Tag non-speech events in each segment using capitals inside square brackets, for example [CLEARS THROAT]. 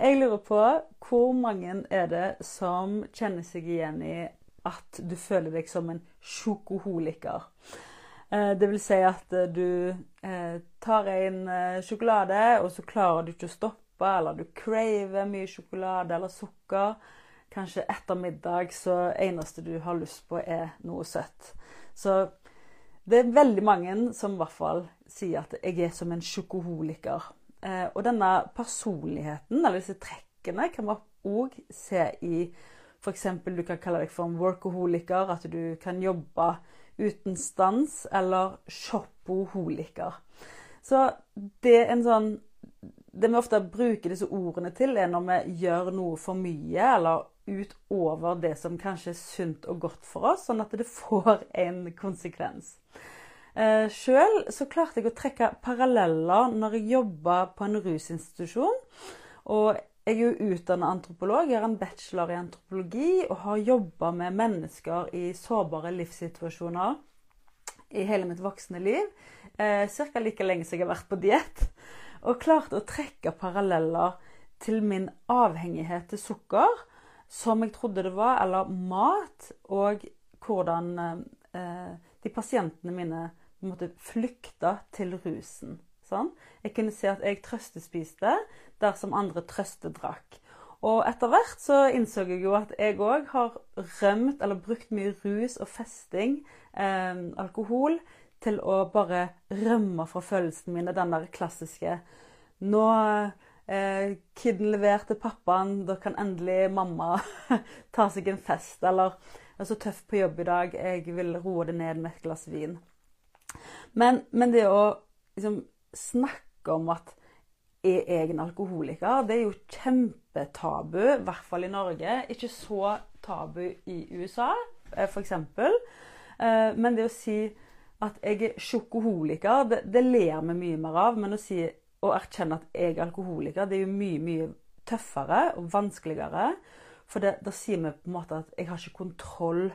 Jeg lurer på hvor mange er det som kjenner seg igjen i at du føler deg som en sjokoholiker? Eh, det vil si at eh, du eh, tar en sjokolade, og så klarer du ikke å stoppe, eller du craver mye sjokolade eller sukker. Kanskje etter middag så eneste du har lyst på, er noe søtt. Så det er veldig mange som i hvert fall sier at jeg er som en sjokoholiker. Og denne personligheten, eller disse trekkene, kan man òg se i F.eks. du kan kalle deg for en workaholiker, at du kan jobbe uten stans, eller shoppoholiker. Så det er en sånn Det vi ofte bruker disse ordene til, er når vi gjør noe for mye, eller utover det som kanskje er sunt og godt for oss, sånn at det får en konsekvens. Eh, Sjøl så klarte jeg å trekke paralleller når jeg jobba på en rusinstitusjon. Og jeg er jo utdannet antropolog, jeg har en bachelor i antropologi og har jobba med mennesker i sårbare livssituasjoner i hele mitt voksne liv. Eh, Ca. like lenge som jeg har vært på diett. Og klarte å trekke paralleller til min avhengighet til sukker, som jeg trodde det var, eller mat, og hvordan eh, de pasientene mine måtte flykte til rusen. Sånn. Jeg kunne se at jeg trøstespiste dersom andre trøstedrakk. Og etter hvert så innså jeg jo at jeg òg har rømt eller brukt mye rus og festing, eh, alkohol, til å bare rømme fra følelsene mine. Den der klassiske Nå eh, kiden leverte pappaen, da kan endelig mamma [LAUGHS] ta seg en fest. Eller jeg er så tøff på jobb i dag, jeg vil roe det ned med et glass vin. Men, men det å liksom snakke om at er jeg en alkoholiker? Det er jo kjempetabu, i hvert fall i Norge. Ikke så tabu i USA, eh, f.eks. Eh, men det å si at jeg er sjokoholiker, det, det ler vi mye mer av. Men å, si, å erkjenne at jeg er alkoholiker, det er jo mye, mye tøffere og vanskeligere. For da sier vi på en måte at jeg har ikke kontroll.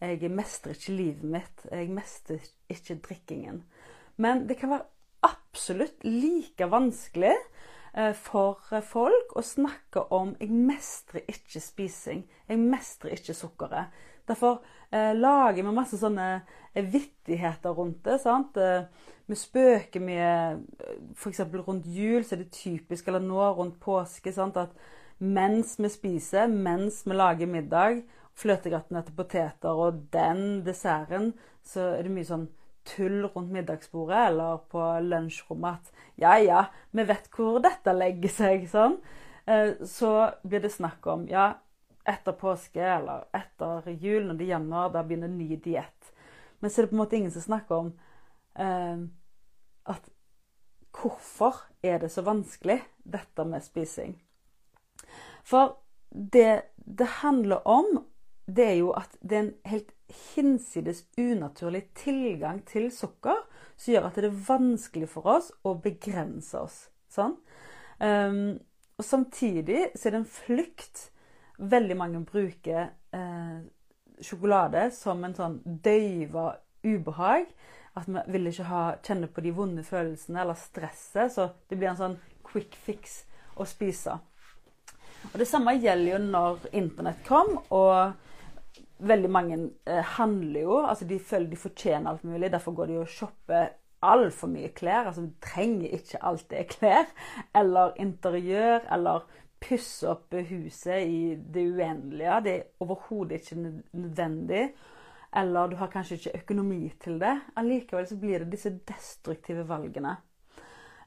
Jeg mestrer ikke livet mitt. Jeg mestrer ikke drikkingen. Men det kan være absolutt like vanskelig eh, for folk å snakke om 'jeg mestrer ikke spising', 'jeg mestrer ikke sukkeret'. Derfor eh, lager vi masse sånne eh, vittigheter rundt det. sant? Eh, vi spøker mye F.eks. rundt jul så er det typisk, eller nå rundt påske, sant? at mens vi spiser, mens vi lager middag, fløtegratinerte poteter og den desserten, så er det mye sånn tull rundt middagsbordet eller på lunsjrommet at ja, ja, vi vet hvor dette legger seg, sånn. Eh, så blir det snakk om ja, etter påske eller etter jul, når det er januar, da begynner ny diett. Men så er det på en måte ingen som snakker om eh, at hvorfor er det så vanskelig, dette med spising? For det det handler om, det er jo at det er en helt hinsides unaturlig tilgang til sukker som gjør at det er vanskelig for oss å begrense oss. Sånn? Um, og samtidig så er det en flukt. Veldig mange bruker eh, sjokolade som en sånn døyva ubehag. At vi vil ikke ha, kjenne på de vonde følelsene eller stresset. Så det blir en sånn quick fix å spise. Og Det samme gjelder jo når internett kom. og veldig mange eh, handler jo altså De føler de fortjener alt mulig. Derfor går de og shopper altfor mye klær. altså De trenger ikke alt det klær. Eller interiør. Eller pusse opp huset i det uendelige. Det er overhodet ikke nødvendig. Eller du har kanskje ikke økonomi til det. Allikevel så blir det disse destruktive valgene.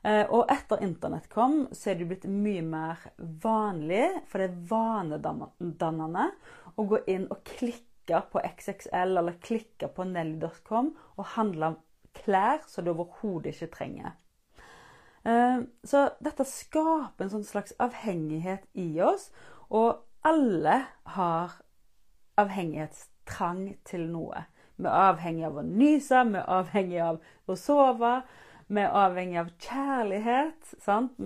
Eh, og etter internett kom, så er det blitt mye mer vanlig, for det er vanedannende, å gå inn og klikke på XXL eller klikke på Nelly.com og handle klær som du overhodet ikke trenger. Eh, så dette skaper en sånn slags avhengighet i oss, og alle har avhengighetstrang til noe. Vi er avhengig av å nyse, vi er avhengig av å sove, vi er avhengig av kjærlighet. Sant?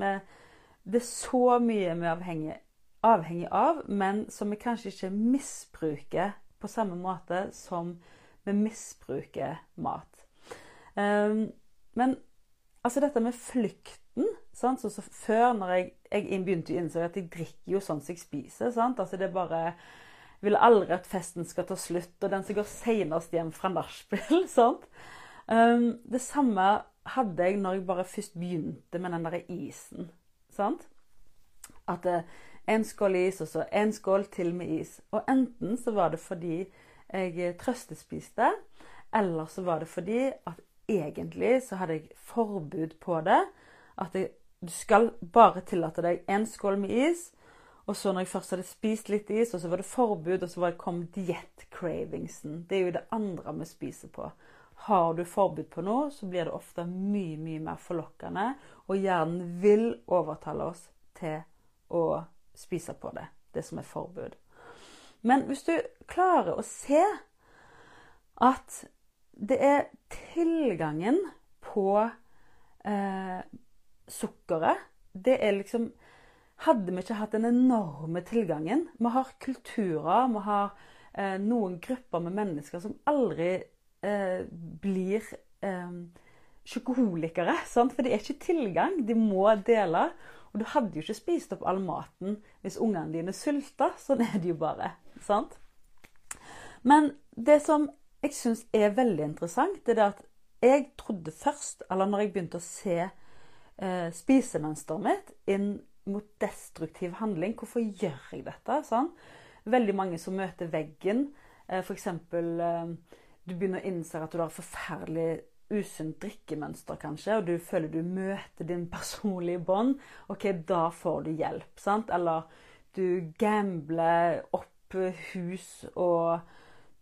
det er så mye vi er avhengig avhengig av, men som vi kanskje ikke misbruker på samme måte som vi misbruker mat. Um, men altså dette med flykten Sant? Så, så før, når jeg, jeg begynte å innse at jeg drikker jo sånn som jeg spiser. Altså det er bare jeg vil aldri at festen skal ta slutt, og den som går senest hjem fra nachspiel. [LAUGHS] Um, det samme hadde jeg når jeg bare først begynte med den der isen. Sant? At uh, en skål is, og så en skål til med is. Og enten så var det fordi jeg trøstespiste, eller så var det fordi at egentlig så hadde jeg forbud på det. At jeg, du skal bare tillate deg én skål med is. Og så når jeg først hadde spist litt is, og så var det forbud, og så kom diett-cravingsen. Det er jo det andre vi spiser på. Har du forbud på noe, så blir det ofte mye, mye mer forlokkende. Og hjernen vil overtale oss til å på det. Det som er forbud. Men hvis du klarer å se at det er tilgangen på eh, sukkeret Det er liksom Hadde vi ikke hatt den enorme tilgangen Vi har kulturer, vi har eh, noen grupper med mennesker som aldri eh, blir eh, sjokoholikere. Sant? For det er ikke tilgang. De må dele. Og du hadde jo ikke spist opp all maten hvis ungene dine sulta. Sånn er det jo bare. Sant? Men det som jeg syns er veldig interessant, det er det at jeg trodde først, eller når jeg begynte å se eh, spisemønsteret mitt inn mot destruktiv handling Hvorfor gjør jeg dette? Sånn? Veldig mange som møter veggen. Eh, F.eks. Eh, du begynner å innse at du har forferdelig usunt drikkemønster, kanskje, og du føler du møter din personlige bånd. OK, da får du hjelp. sant? Eller du gambler opp hus og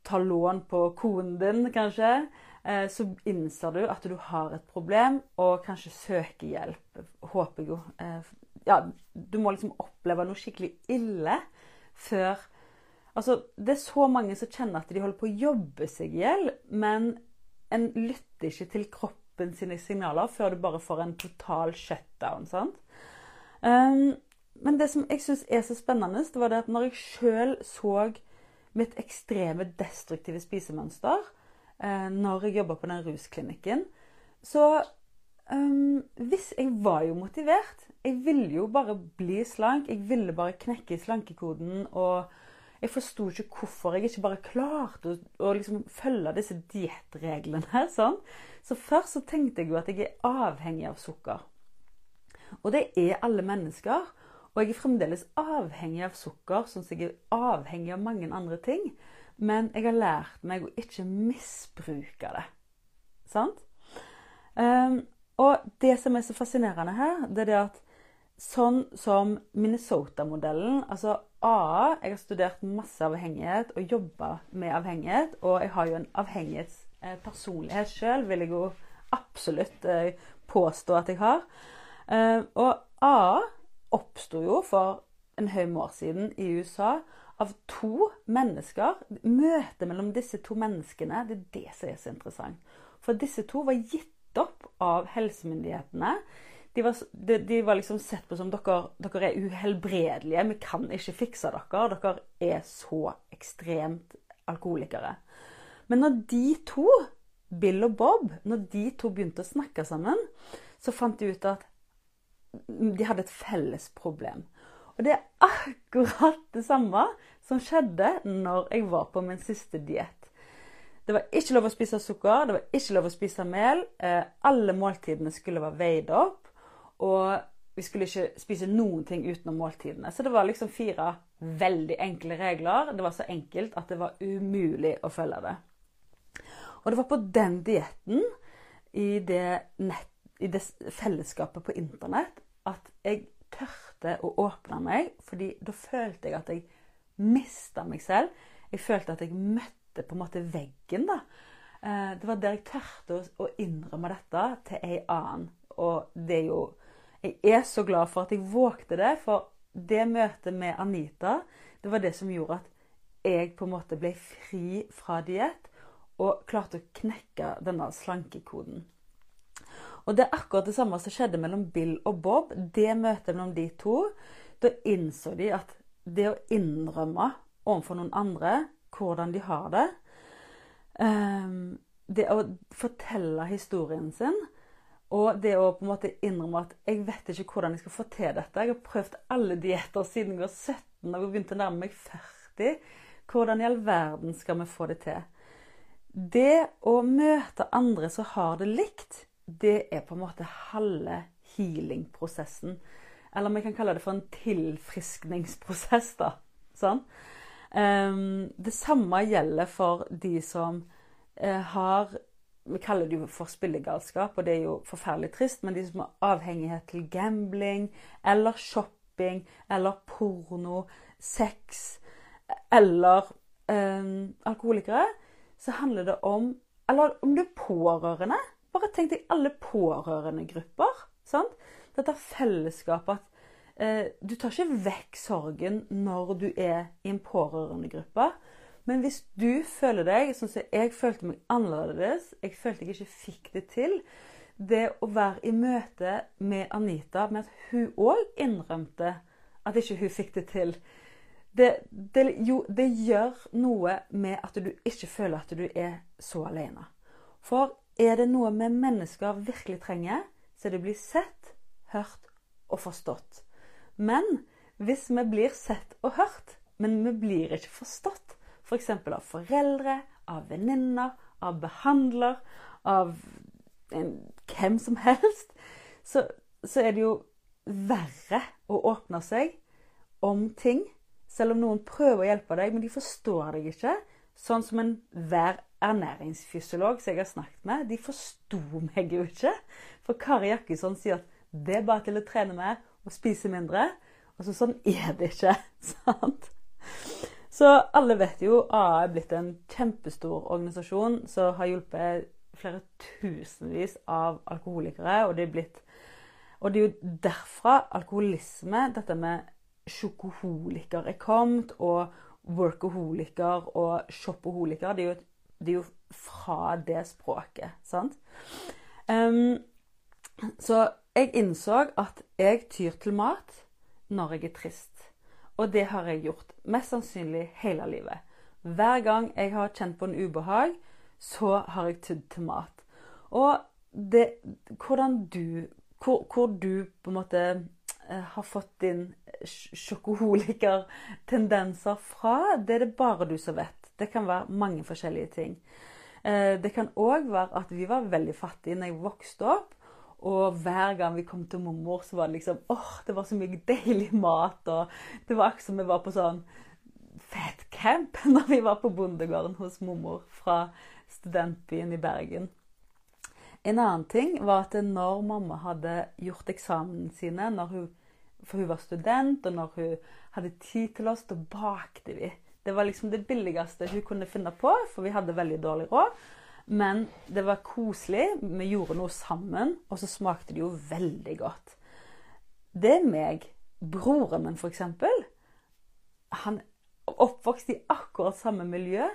tar lån på konen din, kanskje, eh, så innser du at du har et problem, og kanskje søker hjelp. Håper jeg jo. Eh, ja, du må liksom oppleve noe skikkelig ille før Altså, det er så mange som kjenner at de holder på å jobbe seg i hjel, men en lytter ikke til kroppen sine signaler før du bare får en total shutdown. sant? Um, men det som jeg syns er så spennende, det var det at når jeg sjøl så mitt ekstreme destruktive spisemønster eh, når jeg jobba på den rusklinikken. Så um, hvis Jeg var jo motivert. Jeg ville jo bare bli slank. Jeg ville bare knekke slankekoden. Og jeg forsto ikke hvorfor jeg ikke bare klarte å, å liksom følge disse diettreglene. Sånn. Så først så tenkte jeg jo at jeg er avhengig av sukker. Og det er alle mennesker. Og jeg er fremdeles avhengig av sukker, sånn som jeg er avhengig av mange andre ting. Men jeg har lært meg å ikke misbruke det. Sant? Um, og det som er så fascinerende her, det er det at sånn som Minnesota-modellen Altså AA Jeg har studert masse avhengighet og jobba med avhengighet. Og jeg har jo en avhengighetspersonlighet sjøl, vil jeg jo absolutt eh, påstå at jeg har. Uh, og AA oppsto jo for en haug med år siden i USA av to mennesker. Møtet mellom disse to menneskene, det er det som er så interessant. For disse to var gitt opp av helsemyndighetene. De var, de, de var liksom sett på som dere, dere er uhelbredelige, vi kan ikke fikse dere. Dere er så ekstremt alkoholikere. Men når de to, Bill og Bob, når de to begynte å snakke sammen, så fant de ut at de hadde et felles problem. Og det er akkurat det samme som skjedde når jeg var på min siste diett. Det var ikke lov å spise sukker, det var ikke lov å spise mel. Eh, alle måltidene skulle være veid opp. Og vi skulle ikke spise noen ting utenom måltidene. Så det var liksom fire veldig enkle regler. Det var så enkelt at det var umulig å følge det. Og det var på den dietten, i i det fellesskapet på internett, at jeg tørte å åpne meg, fordi da følte jeg at jeg mista meg selv. Jeg følte at jeg møtte på en måte veggen. da. Eh, det var der jeg tørte å innrømme dette til ei annen. Og det er jo Jeg er så glad for at jeg vågte det, for det møtet med Anita, det var det som gjorde at jeg på en måte ble fri fra diett og klarte å knekke denne slankekoden. Og det er akkurat det samme som skjedde mellom Bill og Bob. Det møtet mellom de to. Da innså de at det å innrømme overfor noen andre hvordan de har det ehm, Det å fortelle historien sin Og det å på en måte innrømme at jeg vet ikke hvordan jeg skal få til dette. Jeg har prøvd alle dietter siden jeg var 17 og begynte å nærme meg 40. Hvordan i all verden skal vi få det til? Det å møte andre som har det likt, det er på en måte halve healing-prosessen. Eller vi kan kalle det for en tilfriskningsprosess, da. Sånn. Um, det samme gjelder for de som uh, har vi kaller det jo for spillegalskap, og det er jo forferdelig trist, men de som har avhengighet til gambling eller shopping eller porno, sex eller øh, alkoholikere, så handler det om Eller om du er pårørende. Bare tenk deg alle pårørendegrupper. Sant? Dette fellesskapet at øh, du tar ikke vekk sorgen når du er i en pårørendegruppe. Men hvis du føler deg sånn som jeg følte meg annerledes, jeg følte jeg ikke fikk det til Det å være i møte med Anita med at hun òg innrømte at ikke hun fikk det til det, det, jo, det gjør noe med at du ikke føler at du er så alene. For er det noe vi mennesker virkelig trenger, så er det å bli sett, hørt og forstått. Men hvis vi blir sett og hørt, men vi blir ikke forstått, F.eks. For av foreldre, av venninner, av behandler, av en, hvem som helst. Så, så, er det jo verre å åpne seg om ting. Selv om noen prøver å hjelpe deg, men de forstår deg ikke. Sånn som enhver ernæringsfysiolog som jeg har snakket med. De forsto meg jo ikke. For Kari Jakkesson sier at det er bare til å trene mer og spise mindre. Og så sånn er det ikke. [LAUGHS] sant? Så alle vet jo AA er blitt en kjempestor organisasjon som har hjulpet flere tusenvis av alkoholikere. Og det er, blitt, og det er jo derfra alkoholisme, dette med sjokoholiker, er kommet. Og workaholiker og shopoholiker Det er jo, det er jo fra det språket, sant? Um, så jeg innså at jeg tyr til mat når jeg er trist. Og det har jeg gjort mest sannsynlig hele livet. Hver gang jeg har kjent på en ubehag, så har jeg tydd til mat. Og det, hvordan du hvor, hvor, du på en måte eh, har fått din sjokoholiker-tendenser fra, det er det bare du som vet. Det kan være mange forskjellige ting. Eh, det kan òg være at vi var veldig fattige når jeg vokste opp. Og hver gang vi kom til mormor, så var det liksom åh, det var så mye deilig mat. Og det var akkurat som vi var på sånn fet camp [LAUGHS] når vi var på bondegården hos mormor fra studentbyen i Bergen. En annen ting var at når mamma hadde gjort eksamen sine, hun, for hun var student, og når hun hadde tid til oss, da bakte vi. Det var liksom det billigste hun kunne finne på, for vi hadde veldig dårlig råd. Men det var koselig. Vi gjorde noe sammen, og så smakte det jo veldig godt. Det er meg. Broren min, f.eks. Han oppvokste oppvokst i akkurat samme miljø.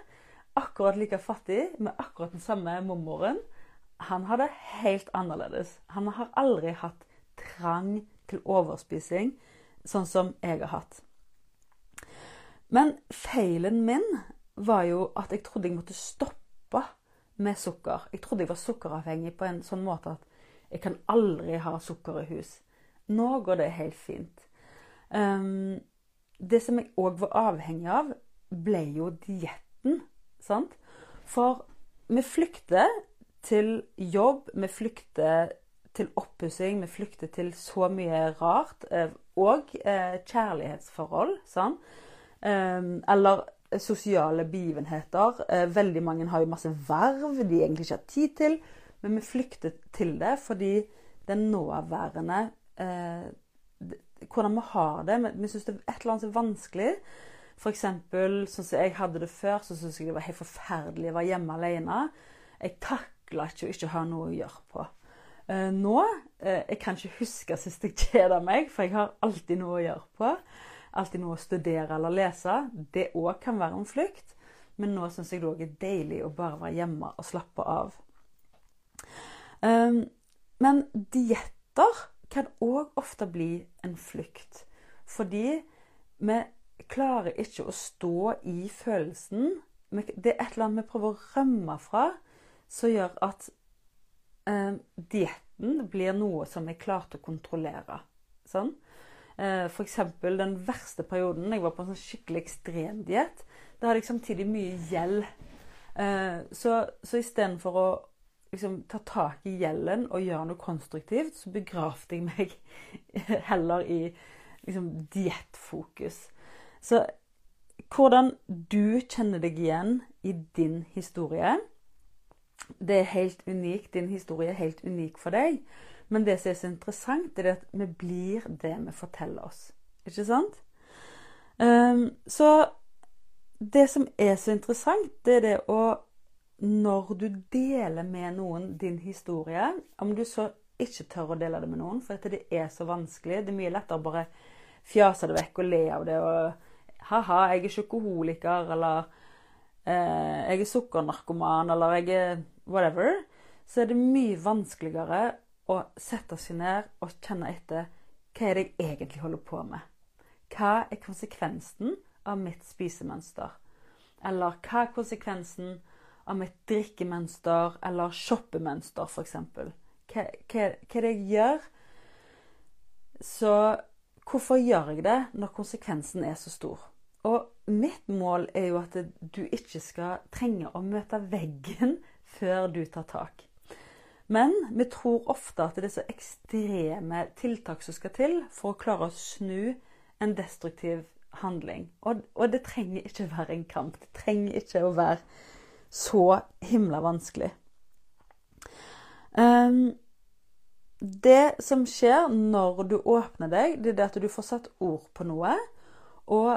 Akkurat like fattig, med akkurat den samme mormoren. Han har det helt annerledes. Han har aldri hatt trang til overspising, sånn som jeg har hatt. Men feilen min var jo at jeg trodde jeg måtte stoppe med sukker. Jeg trodde jeg var sukkeravhengig på en sånn måte at jeg kan aldri ha sukker i hus. Nå går det helt fint. Um, det som jeg òg var avhengig av, ble jo dietten. Sant? For vi flykter til jobb, vi flykter til oppussing, vi flykter til så mye rart. Eh, og eh, kjærlighetsforhold. Sant? Um, eller sosiale begivenheter. Eh, veldig mange har jo masse verv de egentlig ikke har tid til. Men vi flykter til det fordi den nåværende eh, Hvordan vi har det. Vi syns det er et eller annet som er vanskelig. F.eks. sånn som jeg hadde det før, så syntes jeg det var helt forferdelig å være hjemme alene. Jeg takla ikke å ikke ha noe å gjøre på. Eh, nå Jeg kan ikke huske sist jeg kjeda meg, for jeg har alltid noe å gjøre på alltid noe å studere eller lese. Det òg kan være en flukt. Men nå syns jeg det òg er deilig å bare være hjemme og slappe av. Um, men dietter kan òg ofte bli en flukt. Fordi vi klarer ikke å stå i følelsen. Det er et eller annet vi prøver å rømme fra, som gjør at um, dietten blir noe som jeg klarte å kontrollere. Sånn. Eh, eksempel den verste perioden jeg var på en sånn skikkelig ekstremdiett. Da hadde jeg samtidig mye gjeld. Eh, så, så istedenfor å liksom, ta tak i gjelden og gjøre noe konstruktivt, så begravde jeg meg [LAUGHS] heller i liksom, diettfokus. Så hvordan du kjenner deg igjen i din historie Det er helt unikt. Din historie er helt unik for deg. Men det som er så interessant, er at vi blir det vi forteller oss. Ikke sant? Um, så det som er så interessant, det er det å Når du deler med noen din historie, om du så ikke tør å dele det med noen, for det er så vanskelig Det er mye lettere å bare fjase det vekk og le av det og Ha-ha, jeg er sjokoholiker, eller eh, jeg er sukkernarkoman, eller jeg er whatever. Så er det mye vanskeligere å sette seg ned og kjenne etter hva er det jeg egentlig holder på med. Hva er konsekvensen av mitt spisemønster? Eller hva er konsekvensen av mitt drikkemønster eller shoppemønster, f.eks.? Hva, hva, er det jeg gjør? Så hvorfor gjør jeg det når konsekvensen er så stor? Og mitt mål er jo at du ikke skal trenge å møte veggen før du tar tak. Men vi tror ofte at det er så ekstreme tiltak som skal til for å klare å snu en destruktiv handling. Og, og det trenger ikke å være en kamp. Det trenger ikke å være så himla vanskelig. Um, det som skjer når du åpner deg, det er at du får satt ord på noe. Og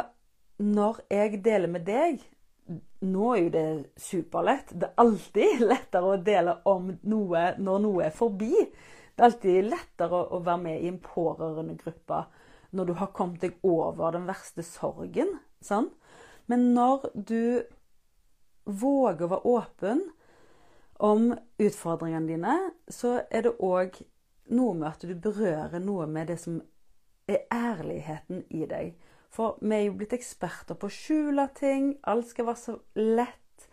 når jeg deler med deg nå er jo det superlett. Det er alltid [LAUGHS] lettere å dele om noe når noe er forbi. Det er alltid lettere å være med i en pårørendegruppe når du har kommet deg over den verste sorgen. Sånn? Men når du våger å være åpen om utfordringene dine, så er det òg noe med at du berører noe med det som er ærligheten i deg. For vi er jo blitt eksperter på å skjule ting. Alt skal være så lett.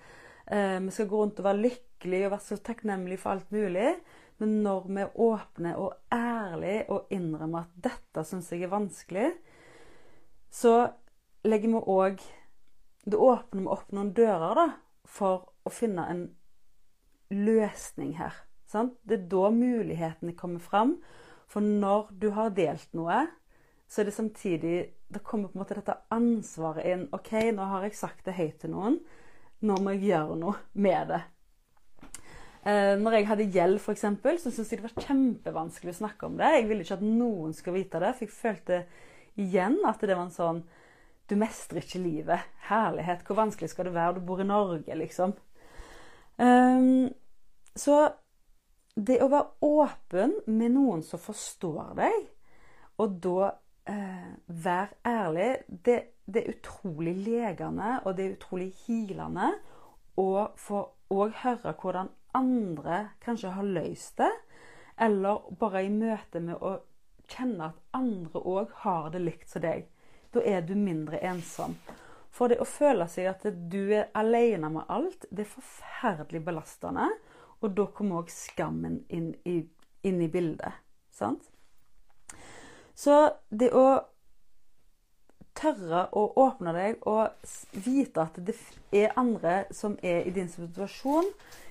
Eh, vi skal gå rundt og være lykkelige og være så takknemlige for alt mulig. Men når vi er åpne og ærlige og innrømmer at dette syns jeg er vanskelig, så legger vi òg Det åpner vi opp noen dører da, for å finne en løsning her. Sant? Det er da mulighetene kommer fram. For når du har delt noe, så er det samtidig Da kommer på en måte dette ansvaret inn. OK, nå har jeg sagt det høyt til noen. Nå må jeg gjøre noe med det. Eh, når jeg hadde gjeld, f.eks., så syntes jeg det var kjempevanskelig å snakke om det. Jeg ville ikke at noen skulle vite det, for jeg følte igjen at det var en sånn Du mestrer ikke livet. Herlighet, hvor vanskelig skal det være? Du bor i Norge, liksom. Um, så det å være åpen med noen som forstår deg, og da eh, vær ærlig. Det, det, er utrolig legende, og det er utrolig hilende å få òg høre hvordan andre kanskje har løst det. Eller bare i møte med å kjenne at andre òg har det likt som deg. Da er du mindre ensom. For det å føle seg at du er alene med alt, det er forferdelig belastende. Og da kommer òg skammen inn i, inn i bildet. Sant? Så det å tørre å åpne deg og vite at det er andre som er i din situasjon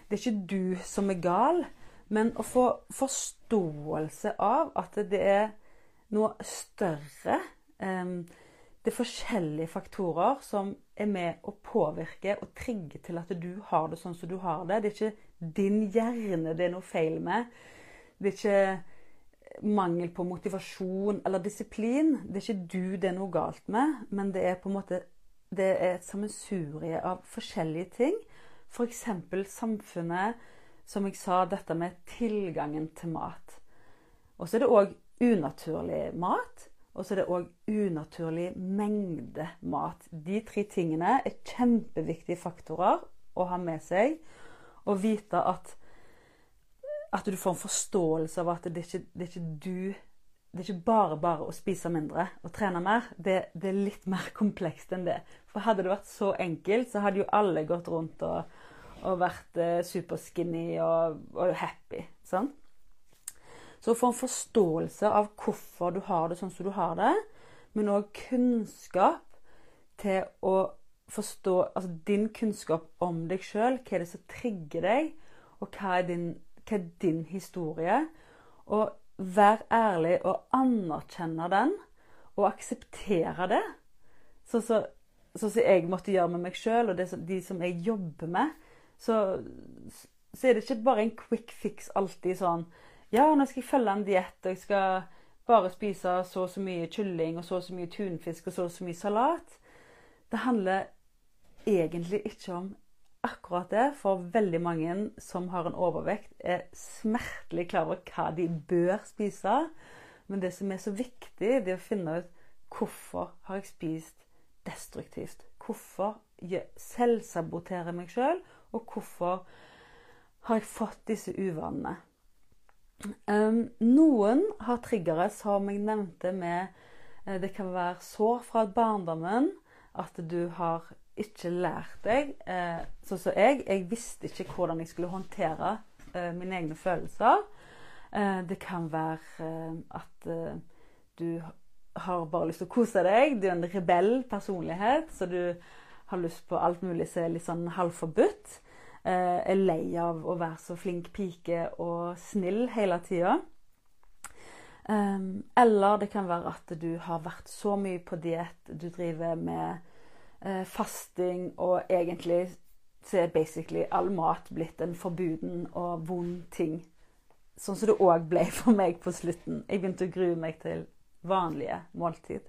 Det er ikke du som er gal, men å få forståelse av at det er noe større Det er forskjellige faktorer som er med å påvirke og trigge til at du har det sånn som du har det. Det er ikke din hjerne det er noe feil med. Det er ikke mangel på motivasjon eller disiplin. Det er ikke du det er noe galt med, men det er på en måte det er et sammensurie av forskjellige ting. F.eks. samfunnet, som jeg sa, dette med tilgangen til mat. Og så er det òg unaturlig mat. Og så er det òg unaturlig mengde mat. De tre tingene er kjempeviktige faktorer å ha med seg. Og vite at at du får en forståelse av at det er ikke, det er ikke du det er ikke bare bare å spise mindre og trene mer. Det, det, er litt mer [LAUGHS] komplekst enn det. For hadde det vært så enkelt, så hadde jo alle gått rundt og, og vært eh, superskinny og, og happy. Sånn? Så å få en forståelse av hvorfor du har det sånn som du har det, men òg kunnskap til å forstå Altså din kunnskap om deg sjøl. Hva er det som trigger deg, og hva er din, er din historie? Og vær ærlig og anerkjenne den, og akseptere det. Sånn som så, så jeg måtte gjøre med meg sjøl, og det, de som jeg jobber med. Så, så er det ikke bare en quick fix alltid sånn Ja, nå skal jeg følge en diett, og jeg skal bare spise så og så mye kylling og så og så mye tunfisk og så og så mye salat. Det handler egentlig ikke om akkurat det, for veldig mange som har en overvekt, er smertelig klar over hva de bør spise. Men det som er så viktig, det er å finne ut hvorfor har jeg spist destruktivt. Hvorfor selvsaboterer jeg meg sjøl, og hvorfor har jeg fått disse uvanene? Noen har triggere, som jeg nevnte, med uh, Det kan være sår fra barndommen. At du har ikke lært deg eh, Sånn som jeg. Jeg visste ikke hvordan jeg skulle håndtere eh, mine egne følelser. det kan være at du har bare lyst til å kose deg. Du er en rebell personlighet, så du har lyst på alt mulig som er litt sånn halvforbudt. Eh, er lei av å være så flink pike og snill hele tida. Eller det kan være at du har vært så mye på diett, du driver med fasting, og egentlig så er basically all mat blitt en forbuden og vond ting. Sånn som det òg ble for meg på slutten. Jeg begynte å grue meg til vanlige måltid.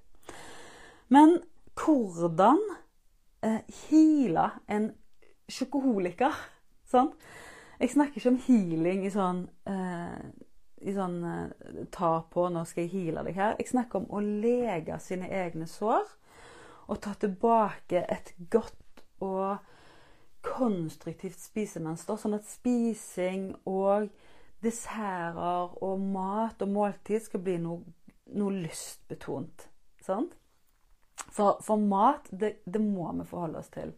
Men hvordan eh, heale en sjokoholiker. Sånn. Jeg snakker ikke om healing i sånn, eh, i sånn eh, ta på 'nå skal jeg heale deg her'. Jeg snakker om å lege sine egne sår og ta tilbake et godt og konstruktivt spisemønster. Sånn at spising og desserter og mat og måltid skal bli noe, noe lystbetont. Sant? For, for mat, det, det må vi forholde oss til.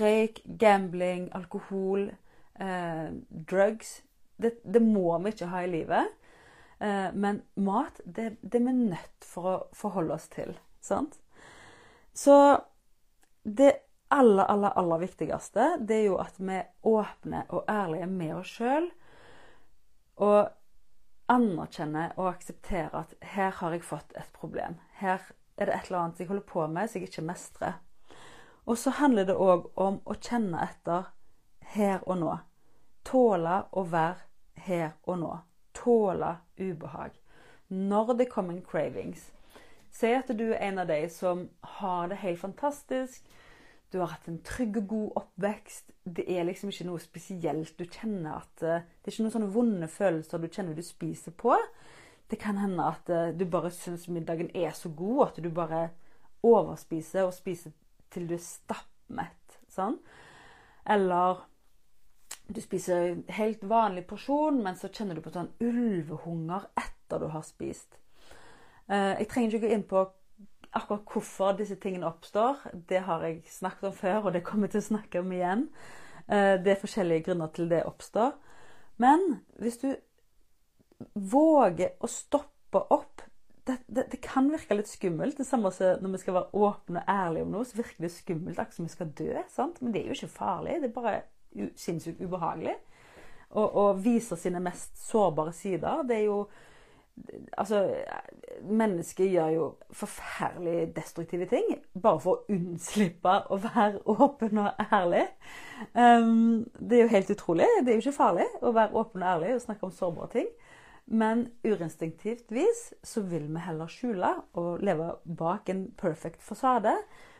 Røyk, gambling, alkohol, eh, drugs det, det, må vi ikke ha i livet. Eh, men mat, det, det er vi nødt for å forholde oss til. Sant? Så det aller, aller, aller viktigste, det er jo at vi er åpne og ærlige med oss sjøl. Og anerkjenner og aksepterer at her har jeg fått et problem. Her er det et eller annet jeg holder på med som jeg ikke mestrer. Og så handler det òg om å kjenne etter her og nå. Tåle å være her og nå. Tåle ubehag. Når det kommer en cravings. Si at du er en av de som har det helt fantastisk. Du har hatt en trygg og god oppvekst. Det er liksom ikke noe spesielt. Du kjenner at eh, Det er ikke noen sånne vonde følelser du kjenner du spiser på. Det kan hende at eh, du bare syns middagen er så god at du bare overspiser og spiser til du er stappmett. Sånn. Eller du spiser helt vanlig porsjon, men så kjenner du på sånn ulvehunger etter du har spist. Eh, jeg trenger ikke gå inn på akkurat hvorfor disse tingene oppstår. Det har jeg snakket om før, og det kommer jeg til å snakke om igjen. Eh, det er forskjellige grunner til det oppstår. Men hvis du våger å stoppe opp det, det, det, kan virke litt skummelt. Det samme som når vi skal være åpne og ærlige om noe, så virker det skummelt, akkurat som vi skal dø. sant? Men det er jo ikke farlig. Det er bare sinnssykt ubehagelig. Å vise sine mest sårbare sider. Det er jo Altså, mennesker gjør jo forferdelig destruktive ting bare for å unnslippe å være åpen og ærlig. Um, det er jo helt utrolig. Det er jo ikke farlig å være åpen og ærlig og snakke om sårbare ting. Men urinstinktivt vis så vil vi heller skjule og leve bak en perfect fasade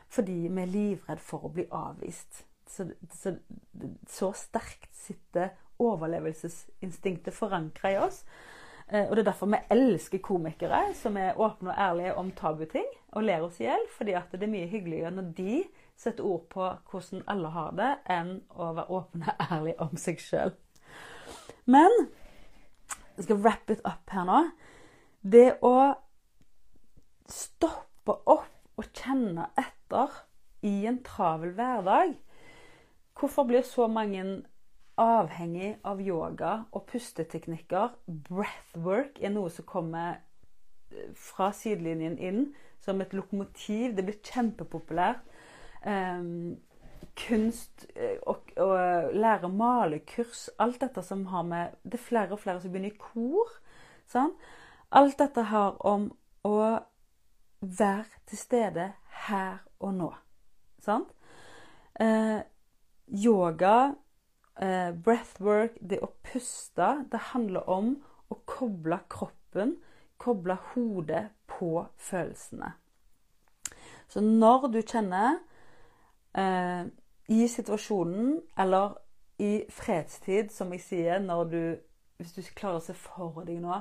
fordi vi er livredd for å bli avvist. Så, så, så sterkt sitter overlevelsesinstinktet forankra i oss. Eh, og det er derfor vi elsker komikere som er åpne og ærlige om tabuting og ler oss i hjel. Fordi det er mye hyggeligere når de setter ord på hvordan alle har det, enn å være åpne og ærlige om seg sjøl. Men jeg skal wrap it up her nå. Det å stoppe opp og kjenne etter i en travel hverdag Hvorfor blir så mange avhengig av yoga og pusteteknikker. Breathwork er noe som kommer eh, fra sidelinjen inn som et lokomotiv. Det blir kjempepopulært. Um, kunst eh, og, og lære malekurs. Alt dette som har med Det er flere og flere som begynner i kor. Sånn? Alt dette har om å være til stede her og nå. Sant? Eh, yoga, eh, breathwork, det å puste, det handler om å koble kroppen, koble hodet på følelsene. Så når du kjenner eh, i situasjonen, eller i fredstid, som jeg sier, når du Hvis du klarer å se for deg nå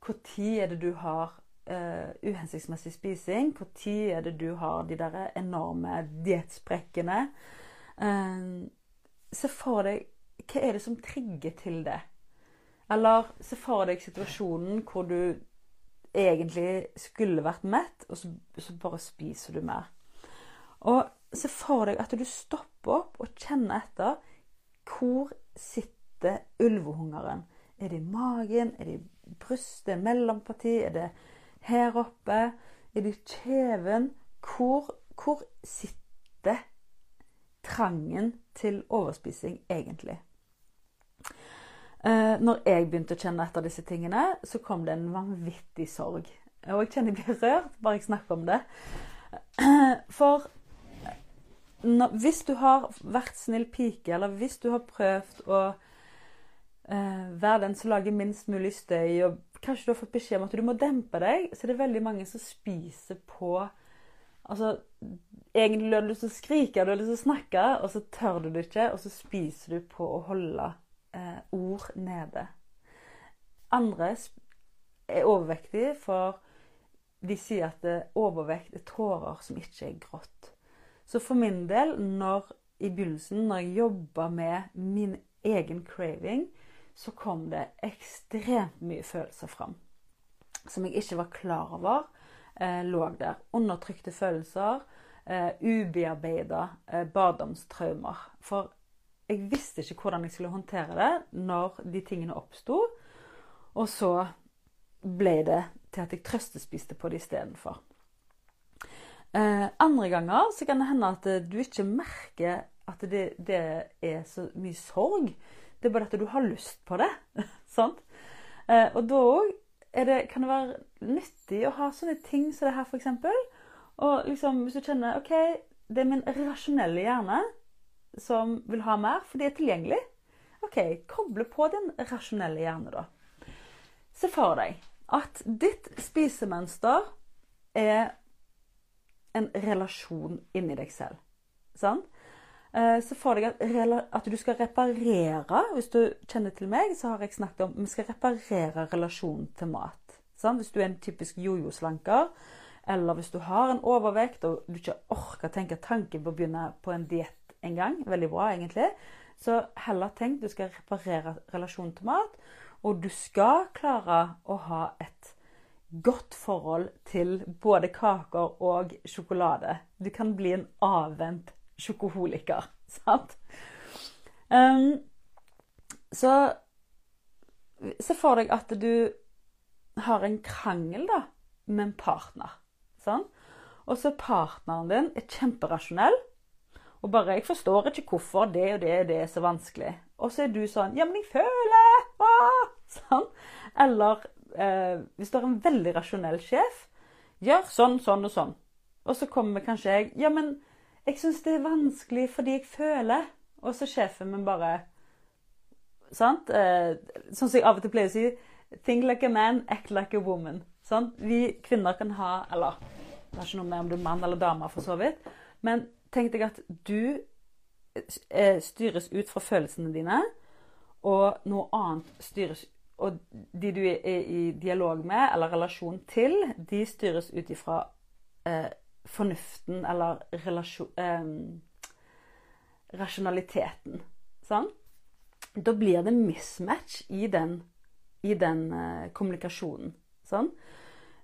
Når er det du har uh, uhensiktsmessig spising? Når er det du har de der enorme diettsprekkene? Uh, se for deg Hva er det som trigger til det? Eller se for deg situasjonen hvor du egentlig skulle vært mett, og så, så bare spiser du mer. Og se for deg at du stopper opp og kjenner etter. Hvor sitter ulvehungeren? Er det i magen? Er det i brystet? Mellomparti? Er det her oppe? Er det i kjeven? Hvor, hvor sitter trangen til overspising egentlig? Uh, når jeg begynte å kjenne etter disse tingene, så kom det en vanvittig sorg. Og jeg kjenner jeg blir rørt bare jeg snakker om det. [CLEARS THROAT] For hvis du har vært snill pike, eller hvis du har prøvd å eh, være den som lager minst mulig støy, og kanskje du har fått beskjed om at du må dempe deg, så er det veldig mange som spiser på Altså, egentlig har du lyst til å skrike, du har lyst til å snakke, og så tør du det ikke, og så spiser du på å holde eh, ord nede. Andre er overvektige, for de sier at overvekt er tårer som ikke er grått. Så for min del, når, i begynnelsen, når jeg jobba med min egen craving, så kom det ekstremt mye følelser fram. Som jeg ikke var klar over eh, lå der. Undertrykte følelser. Eh, ubearbeida eh, barndomstraumer. For jeg visste ikke hvordan jeg skulle håndtere det når de tingene oppsto. Og så ble det til at jeg trøstespiste på det istedenfor. Eh, andre ganger så kan det hende at eh, du ikke merker at det, det er så mye sorg. Det er bare at du har lyst på det. [LAUGHS] sant? Eh, og da òg kan det være nyttig å ha sånne ting som det her, f.eks. Og liksom, hvis du kjenner OK, det er min rasjonelle hjerne som vil ha mer, for det er tilgjengelig. OK, koble på din rasjonelle hjerne, da. Se for deg at ditt spisemønster er en relasjon inni deg selv. Sant? Så får deg at, du skal reparere Hvis du kjenner til meg, så har jeg snakket om vi skal reparere relasjonen til mat. Sant? Hvis du er en typisk jojo-slanker, eller hvis du har en overvekt og du ikke orker tenke tanken på å begynne på en diett engang, veldig bra egentlig, så heller tenk du skal reparere relasjonen til mat, og du skal klare å ha et godt forhold til både kaker og sjokolade. Du kan bli en avvent sjokoholiker, [LAUGHS] sant? Um, så se for deg at du har en krangel da, med en partner. Sånn? Og så partneren din er kjemperasjonell. Og bare 'Jeg forstår ikke hvorfor det og det og det er så vanskelig'. Og så er du sånn 'Ja, men jeg føler ah! [LAUGHS] Sånn. Eller eh, hvis du har en veldig rasjonell sjef, gjør sånn, sånn og sånn. Og så kommer kanskje jeg Ja, men jeg syns det er vanskelig fordi jeg føler. Og så sjefen min bare Sant? Eh, sånn som jeg av og til pleier å si Think like a man, act like a woman. Sant? Vi kvinner kan ha Eller det er ikke noe med om du er mann eller dame, for så vidt. Men tenk deg at du eh, styres ut fra følelsene dine, og noe annet styres og de du er i dialog med eller relasjon til, de styres ut ifra eh, fornuften eller relasjon, eh, rasjonaliteten. Sånn? Da blir det mismatch i den, i den eh, kommunikasjonen. Sånn?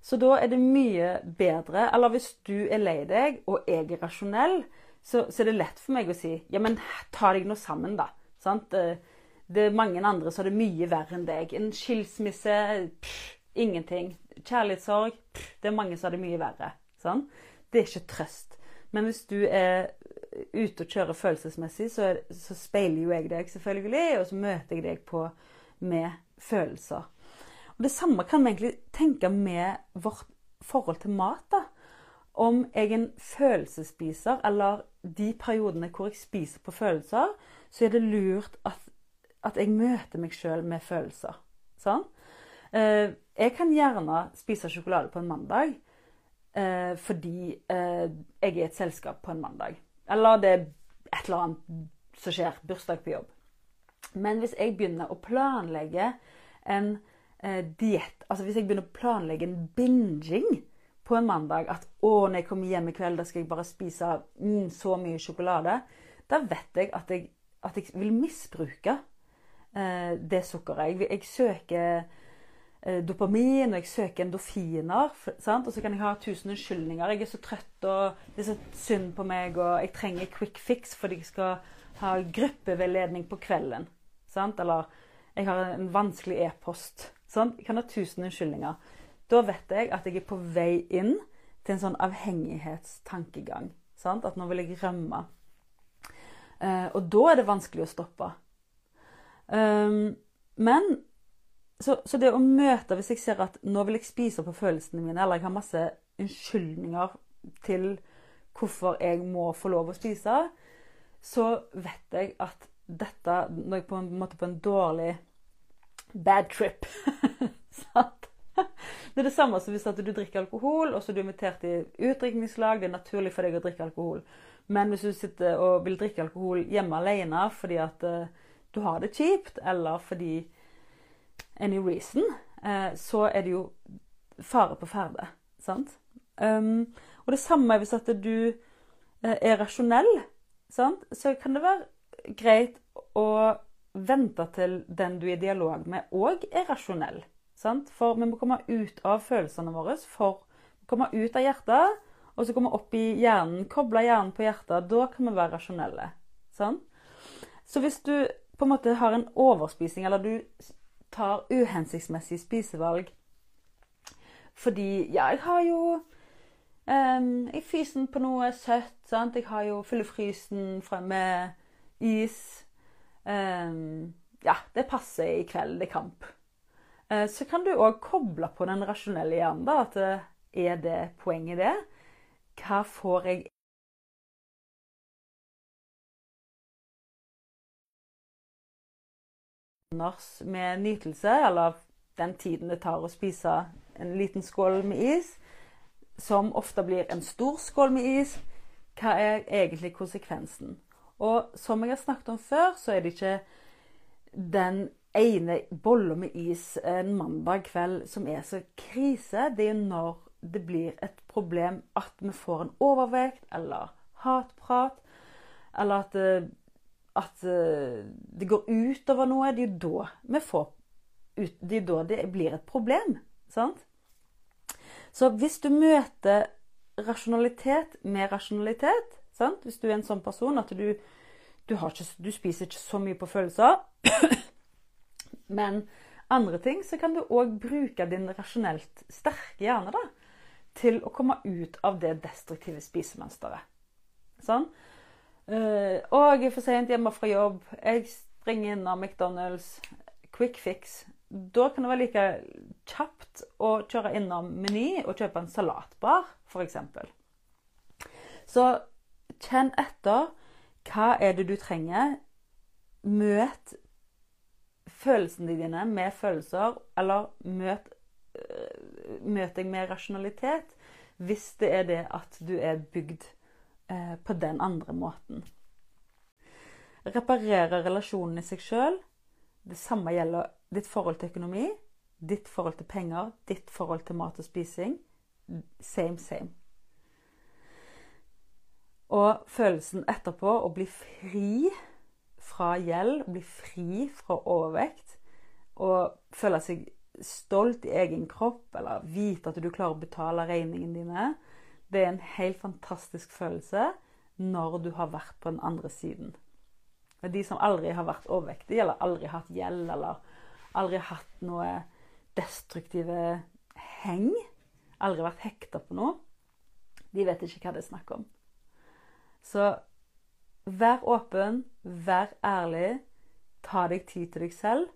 Så da er det mye bedre Eller hvis du er lei deg, og jeg er rasjonell, så, så, er det lett for meg å si Ja, men ta deg nå sammen, da. Sant? Eh, Det er mange andre som har det mye verre enn deg. En skilsmisse pff, ingenting. Kjærlighetssorg pff, det er mange som har det mye verre. Sånn? Det er ikke trøst. Men hvis du er ute og kjører følelsesmessig, så, så, speiler jo jeg deg selvfølgelig, og så møter jeg deg på med følelser. Og Det samme kan vi egentlig tenke med vårt forhold til mat. da. Om jeg er en følelsesspiser, eller de periodene hvor jeg spiser på følelser, så er det lurt at, at jeg møter meg sjøl med følelser. Sånn? Jeg kan gjerne spise sjokolade på en mandag eh, fordi eh, jeg er i et selskap på en mandag. Eller det er et eller annet som skjer. Bursdag på jobb. Men hvis jeg begynner å planlegge en eh, diett Altså hvis jeg begynner å planlegge en binging på en mandag At å, når jeg kommer hjem i kveld, da skal jeg bare spise mm, så mye sjokolade. Da vet jeg at jeg, at jeg vil misbruke eh, det sukkeret. Jeg, jeg søker dopamin, og jeg søker endorfiner. Sant? Og så kan jeg ha tusen unnskyldninger. Jeg er så trøtt, og det er så synd på meg, og jeg trenger quick fix fordi jeg skal ha gruppeveiledning på kvelden. Sant? Eller jeg har en vanskelig e-post. Jeg kan ha tusen unnskyldninger. Da vet jeg at jeg er på vei inn til en sånn avhengighetstankegang. Sant? At nå vil jeg rømme. Eh, og da er det vanskelig å stoppe. Um, men så, så, det å møte Hvis jeg ser at nå vil jeg spise på følelsene mine, eller jeg har masse unnskyldninger til hvorfor jeg må få lov å spise, så vet jeg at dette Når jeg på en måte på en dårlig bad trip [LAUGHS] Det er det samme som hvis du drikker alkohol, og så er du invitert i utdrikningslag. Det er naturlig for deg å drikke alkohol. Men hvis du sitter og vil drikke alkohol hjemme alene fordi at uh, du har det kjipt, eller fordi any reason, eh, så er det jo fare på ferde. Sant? Um, og det samme hvis at du eh, er rasjonell, sant? så kan det være greit å vente til den du er i dialog med, òg er rasjonell. Sant? For vi må komme ut av følelsene våre for å komme ut av hjertet, og så komme opp i hjernen, koble hjernen på hjertet. Da kan vi være rasjonelle. Sant? Så hvis du på en måte har en overspising, eller du tar uhensiktsmessige spisevalg. Fordi ja, jeg har jo um, Jeg fysen på noe søtt. sant? Jeg har jo fyllefrysen med is. Um, ja, det passer i kveld. Det er kamp. Uh, så kan du òg koble på den rasjonelle hjernen. da, at uh, Er det poenget, det? Hva får jeg med nytelse, eller den tiden det tar å spise en liten skål med is, som ofte blir en stor skål med is, hva er egentlig konsekvensen? Og som jeg har snakket om før, så er det ikke den ene bolla med is en mandag kveld som er så krise. Det er når det blir et problem at vi får en overvekt eller hatprat, eller at eh, at uh, det går utover noe, det er jo da vi får ut, Det er da det blir et problem. Sant? Så hvis du møter rasjonalitet med rasjonalitet sant? Hvis du er en sånn person at du, du, ikke, du spiser ikke så mye på følelser, [COUGHS] men andre ting, så kan du òg bruke din rasjonelt sterke hjerne da, til å komme ut av det destruktive spisemønsteret. Sånn? Uh, og jeg er for sent hjemme fra jobb. Jeg springer innom McDonald's. Quick fix. Da kan det være like kjapt å kjøre innom Meny og kjøpe en salatbar, f.eks. Så kjenn etter. Hva er det du trenger? Møt følelsene dine med følelser, eller møt, uh, møt deg med rasjonalitet hvis det er det at du er bygd Eh, på den andre måten. Reparere relasjonen i seg sjøl. Det samme gjelder ditt forhold til økonomi, ditt forhold til penger, ditt forhold til mat og spising. Same, same. Og følelsen etterpå å bli fri fra gjeld, bli fri fra overvekt og føle seg stolt i egen kropp, eller vite at du klarer å betale regningene dine, det er en helt fantastisk følelse når du har vært på den andre siden. Og de som aldri har vært overvektige, eller aldri hatt gjeld, eller aldri hatt noe destruktive heng, aldri vært hekta på noe, de vet ikke hva det er snakk om. Så vær åpen, vær ærlig, ta deg tid til deg selv,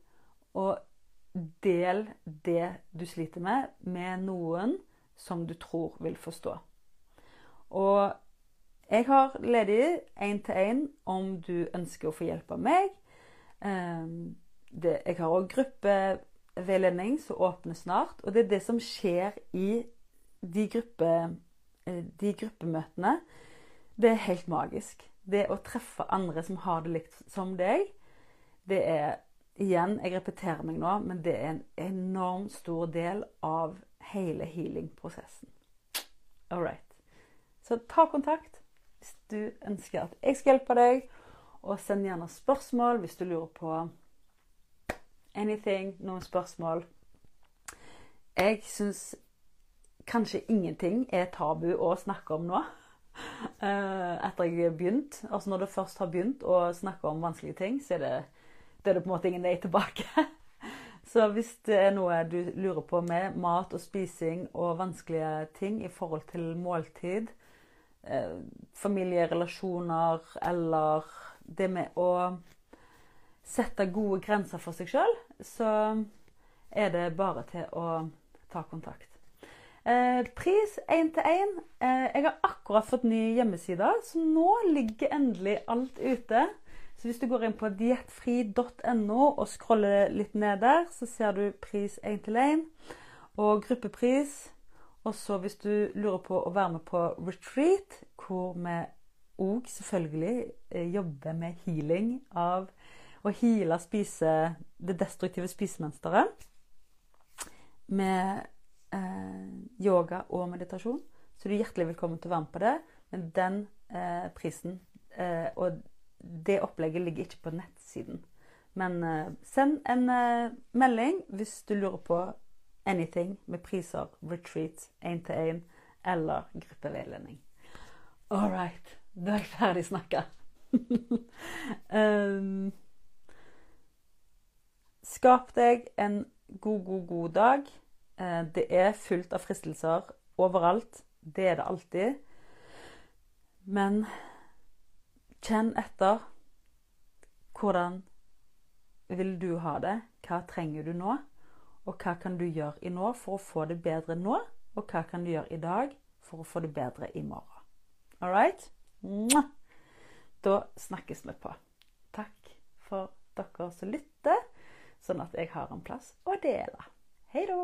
og del det du sliter med, med noen som du tror vil forstå. Og jeg har ledig én-til-én om du ønsker å få hjelp av meg. Ehm, jeg har òg gruppeveiledning som åpner snart. Og det er det som skjer i de, gruppe, eh, de gruppemøtene. Det er helt magisk. Det å treffe andre som har det likt som deg, det er Igjen, jeg repeterer meg nå, men det er en enormt stor del av hele healing-prosessen. All right. Så ta kontakt hvis du ønsker at jeg skal hjelpe deg. Og send gjerne spørsmål hvis du lurer på anything, noen spørsmål. Jeg syns kanskje ingenting er tabu å snakke om nå. Uh, [LAUGHS] etter jeg har begynt. Altså Når du først har begynt å snakke om vanskelige ting, så er det det er på en måte ingen vei tilbake. [LAUGHS] Så hvis det er noe du lurer på med mat og spising og vanskelige ting i forhold til måltid, eh, familierelasjoner eller det med å sette gode grenser for seg sjøl, så er det bare til å ta kontakt. Eh, pris én til én. Eh, jeg har akkurat fått ny hjemmeside, så nå ligger endelig alt ute. Så hvis du går inn på diettfri.no og scroller litt ned der, så ser du pris 1 til 1 og gruppepris. Og så hvis du lurer på å være med på retreat, hvor vi òg selvfølgelig eh, jobber med healing av å heale spise, det destruktive spisemønsteret med eh, yoga og meditasjon, så er du hjertelig velkommen til å være med på det. Men den eh, prisen eh, og det opplegget ligger ikke på nettsiden. Men uh, send en uh, melding hvis du lurer på anything med priser, retreat, én-til-én eller gruppeveiledning. All right. Da er jeg ferdig snakka. [LAUGHS] um, skap deg en god, god, god dag. Uh, det er fullt av fristelser overalt. Det er det alltid. Men Kjenn etter. Hvordan vil du ha det? Hva trenger du nå? Og hva kan du gjøre i nå for å få det bedre nå? Og hva kan du gjøre i dag for å få det bedre i morgen? All right? Da snakkes vi på. Takk for dere som lytter, sånn at jeg har en plass å dele. Hei da!